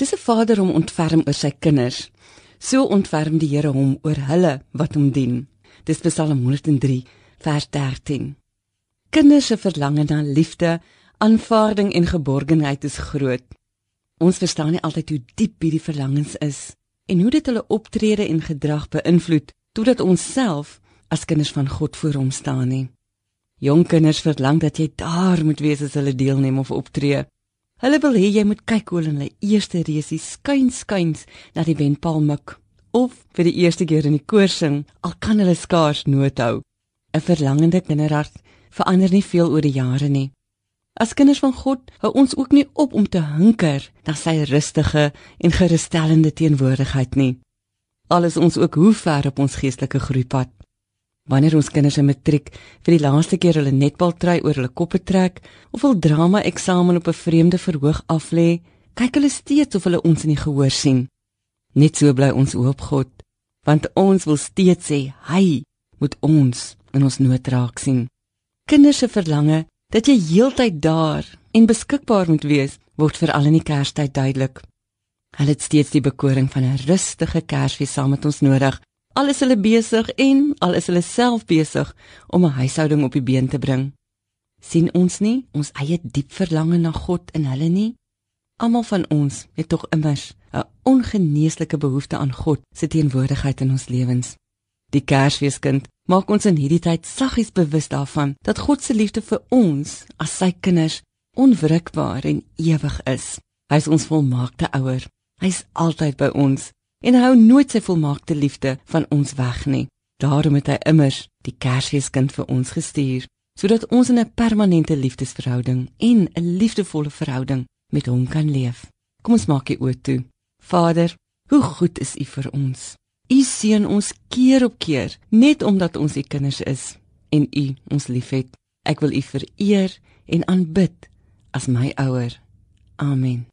Soos 'n vader hom ontferm oor sy kinders, so ontferm die Here hom oor hulle wat hom dien. Dis Psalm 103 vers 13. Kinders se verlange na liefde, aanvaarding en geborgenheid is groot. Ons verstaan nie altyd hoe diep hierdie verlangens is en hoe dit hulle optrede en gedrag beïnvloed totdat ons self as kinders van God voor hom staan nie. Jong kinders verlang dat jy daar moet wees as hulle deelneem of optree. Hulle wil hê jy moet kyk hoe hulle eerste reusie skuins skuins na die wenpaal mik of vir die eerste keer in die koor sing al kan hulle skaars noot hou. 'n Verlangende kinderhart verander nie veel oor die jare nie. As kinders van God hou ons ook nie op om te hunker na sy rustige en gerusstellende teenwoordigheid nie. Alles ons ook hoe ver op ons geestelike groeipad. Wanneer ons kinders in matriek vir die laaste keer hulle netbal try oor hulle koppe trek of hul drama eksamen op 'n vreemde verhoog aflê, kyk hulle steeds of hulle ons in die gehoor sien. Net so bly ons oop God, want ons wil steeds sê hy moet ons in ons nood raak sien. Kinders se verlange dat jy heeltyd daar en beskikbaar moet wees, word veral in die Kerstyd duidelik. Hulle het steeds die bekoring van 'n rustige Kersfees saam met ons nodig Al is hulle besig en al is hulle self besig om 'n huishouding op die been te bring. sien ons nie ons eie diep verlange na God in hulle nie? Almal van ons het tog immers 'n ongeneeslike behoefte aan God se teenwoordigheid in ons lewens. Die Kersfeeskind maak ons in hierdie tyd saggies bewus daarvan dat God se liefde vir ons as sy kinders onwrikbaar en ewig is. Hy is ons volmaakte ouer. Hy's altyd by ons en hou nooit sy volmaakte liefde van ons weg nie. Daarom het hy immers die Kersfeeskind vir ons gestuur, sodat ons in 'n permanente liefdesverhouding en 'n liefdevolle verhouding met hom kan leef. Kom ons maak dit oop toe. Vader, hoe goed is U vir ons. U seën ons keer op keer net omdat ons U kinders is en U ons liefhet. Ek wil U vereer en aanbid as my ouer. Amen.